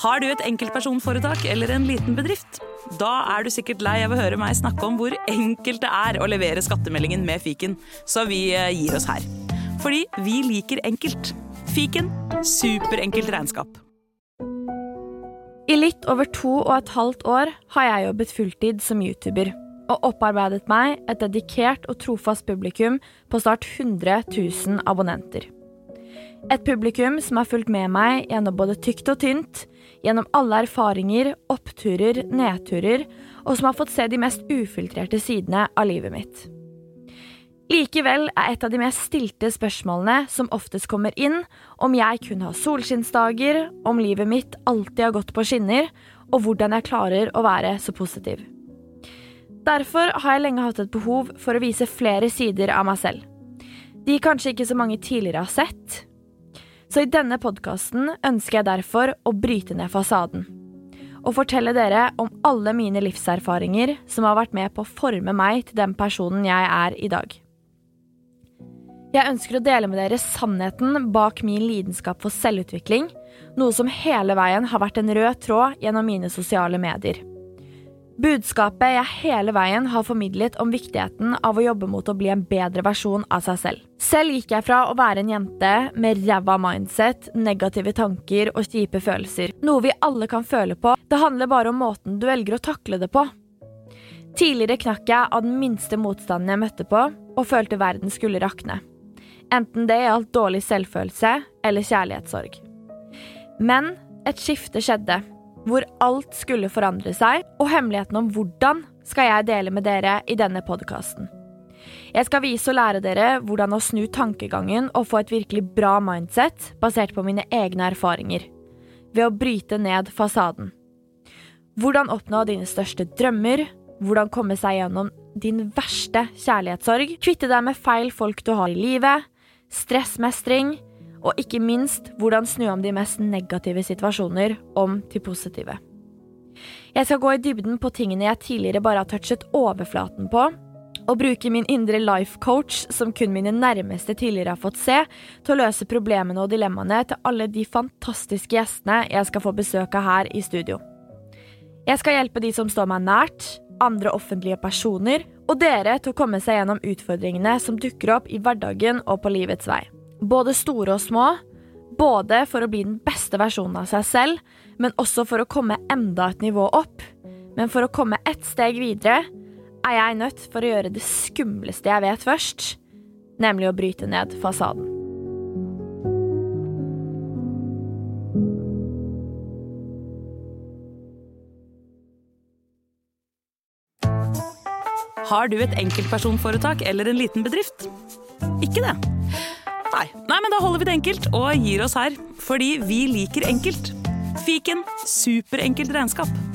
Har du et enkeltpersonforetak eller en liten bedrift? Da er du sikkert lei av å høre meg snakke om hvor enkelt det er å levere skattemeldingen med fiken, så vi eh, gir oss her. Fordi vi liker enkelt. Fiken superenkelt regnskap. I litt over to og et halvt år har jeg jobbet fulltid som YouTuber og opparbeidet meg et dedikert og trofast publikum på snart 100 000 abonnenter. Et publikum som har fulgt med meg gjennom både tykt og tynt, gjennom alle erfaringer, oppturer, nedturer, og som har fått se de mest ufiltrerte sidene av livet mitt. Likevel er et av de mest stilte spørsmålene som oftest kommer inn, om jeg kun har solskinnsdager, om livet mitt alltid har gått på skinner, og hvordan jeg klarer å være så positiv. Derfor har jeg lenge hatt et behov for å vise flere sider av meg selv. De kanskje ikke så mange tidligere har sett, så i denne podkasten ønsker jeg derfor å bryte ned fasaden. Og fortelle dere om alle mine livserfaringer som har vært med på å forme meg til den personen jeg er i dag. Jeg ønsker å dele med dere sannheten bak min lidenskap for selvutvikling, noe som hele veien har vært en rød tråd gjennom mine sosiale medier. Budskapet jeg hele veien har formidlet om viktigheten av å jobbe mot å bli en bedre versjon av seg selv. Selv gikk jeg fra å være en jente med ræva mindset, negative tanker og kjipe følelser. Noe vi alle kan føle på, det handler bare om måten du velger å takle det på. Tidligere knakk jeg av den minste motstanden jeg møtte på, og følte verden skulle rakne. Enten det gjaldt dårlig selvfølelse eller kjærlighetssorg. Men et skifte skjedde hvor alt skulle forandre seg, og hemmeligheten om hvordan skal jeg dele med dere i denne podkasten. Jeg skal vise og lære dere hvordan å snu tankegangen og få et virkelig bra mindset basert på mine egne erfaringer, ved å bryte ned fasaden. Hvordan oppnå dine største drømmer, hvordan komme seg gjennom din verste kjærlighetssorg, kvitte deg med feil folk du har i livet, stressmestring, og ikke minst hvordan snu om de mest negative situasjoner om til positive. Jeg skal gå i dybden på tingene jeg tidligere bare har touchet overflaten på, og bruke min indre life coach, som kun mine nærmeste tidligere har fått se, til å løse problemene og dilemmaene til alle de fantastiske gjestene jeg skal få besøk av her i studio. Jeg skal hjelpe de som står meg nært, andre offentlige personer, og dere til å komme seg gjennom utfordringene som dukker opp i hverdagen og på livets vei både store og små. Både for å bli den beste versjonen av seg selv, men også for å komme enda et nivå opp. Men for å komme ett steg videre er jeg nødt for å gjøre det skumleste jeg vet først, nemlig å bryte ned fasaden. Har du et enkeltpersonforetak eller en liten bedrift? Ikke det? Nei. Nei, men da holder vi det enkelt og gir oss her. Fordi vi liker enkelt. Fiken superenkelt regnskap.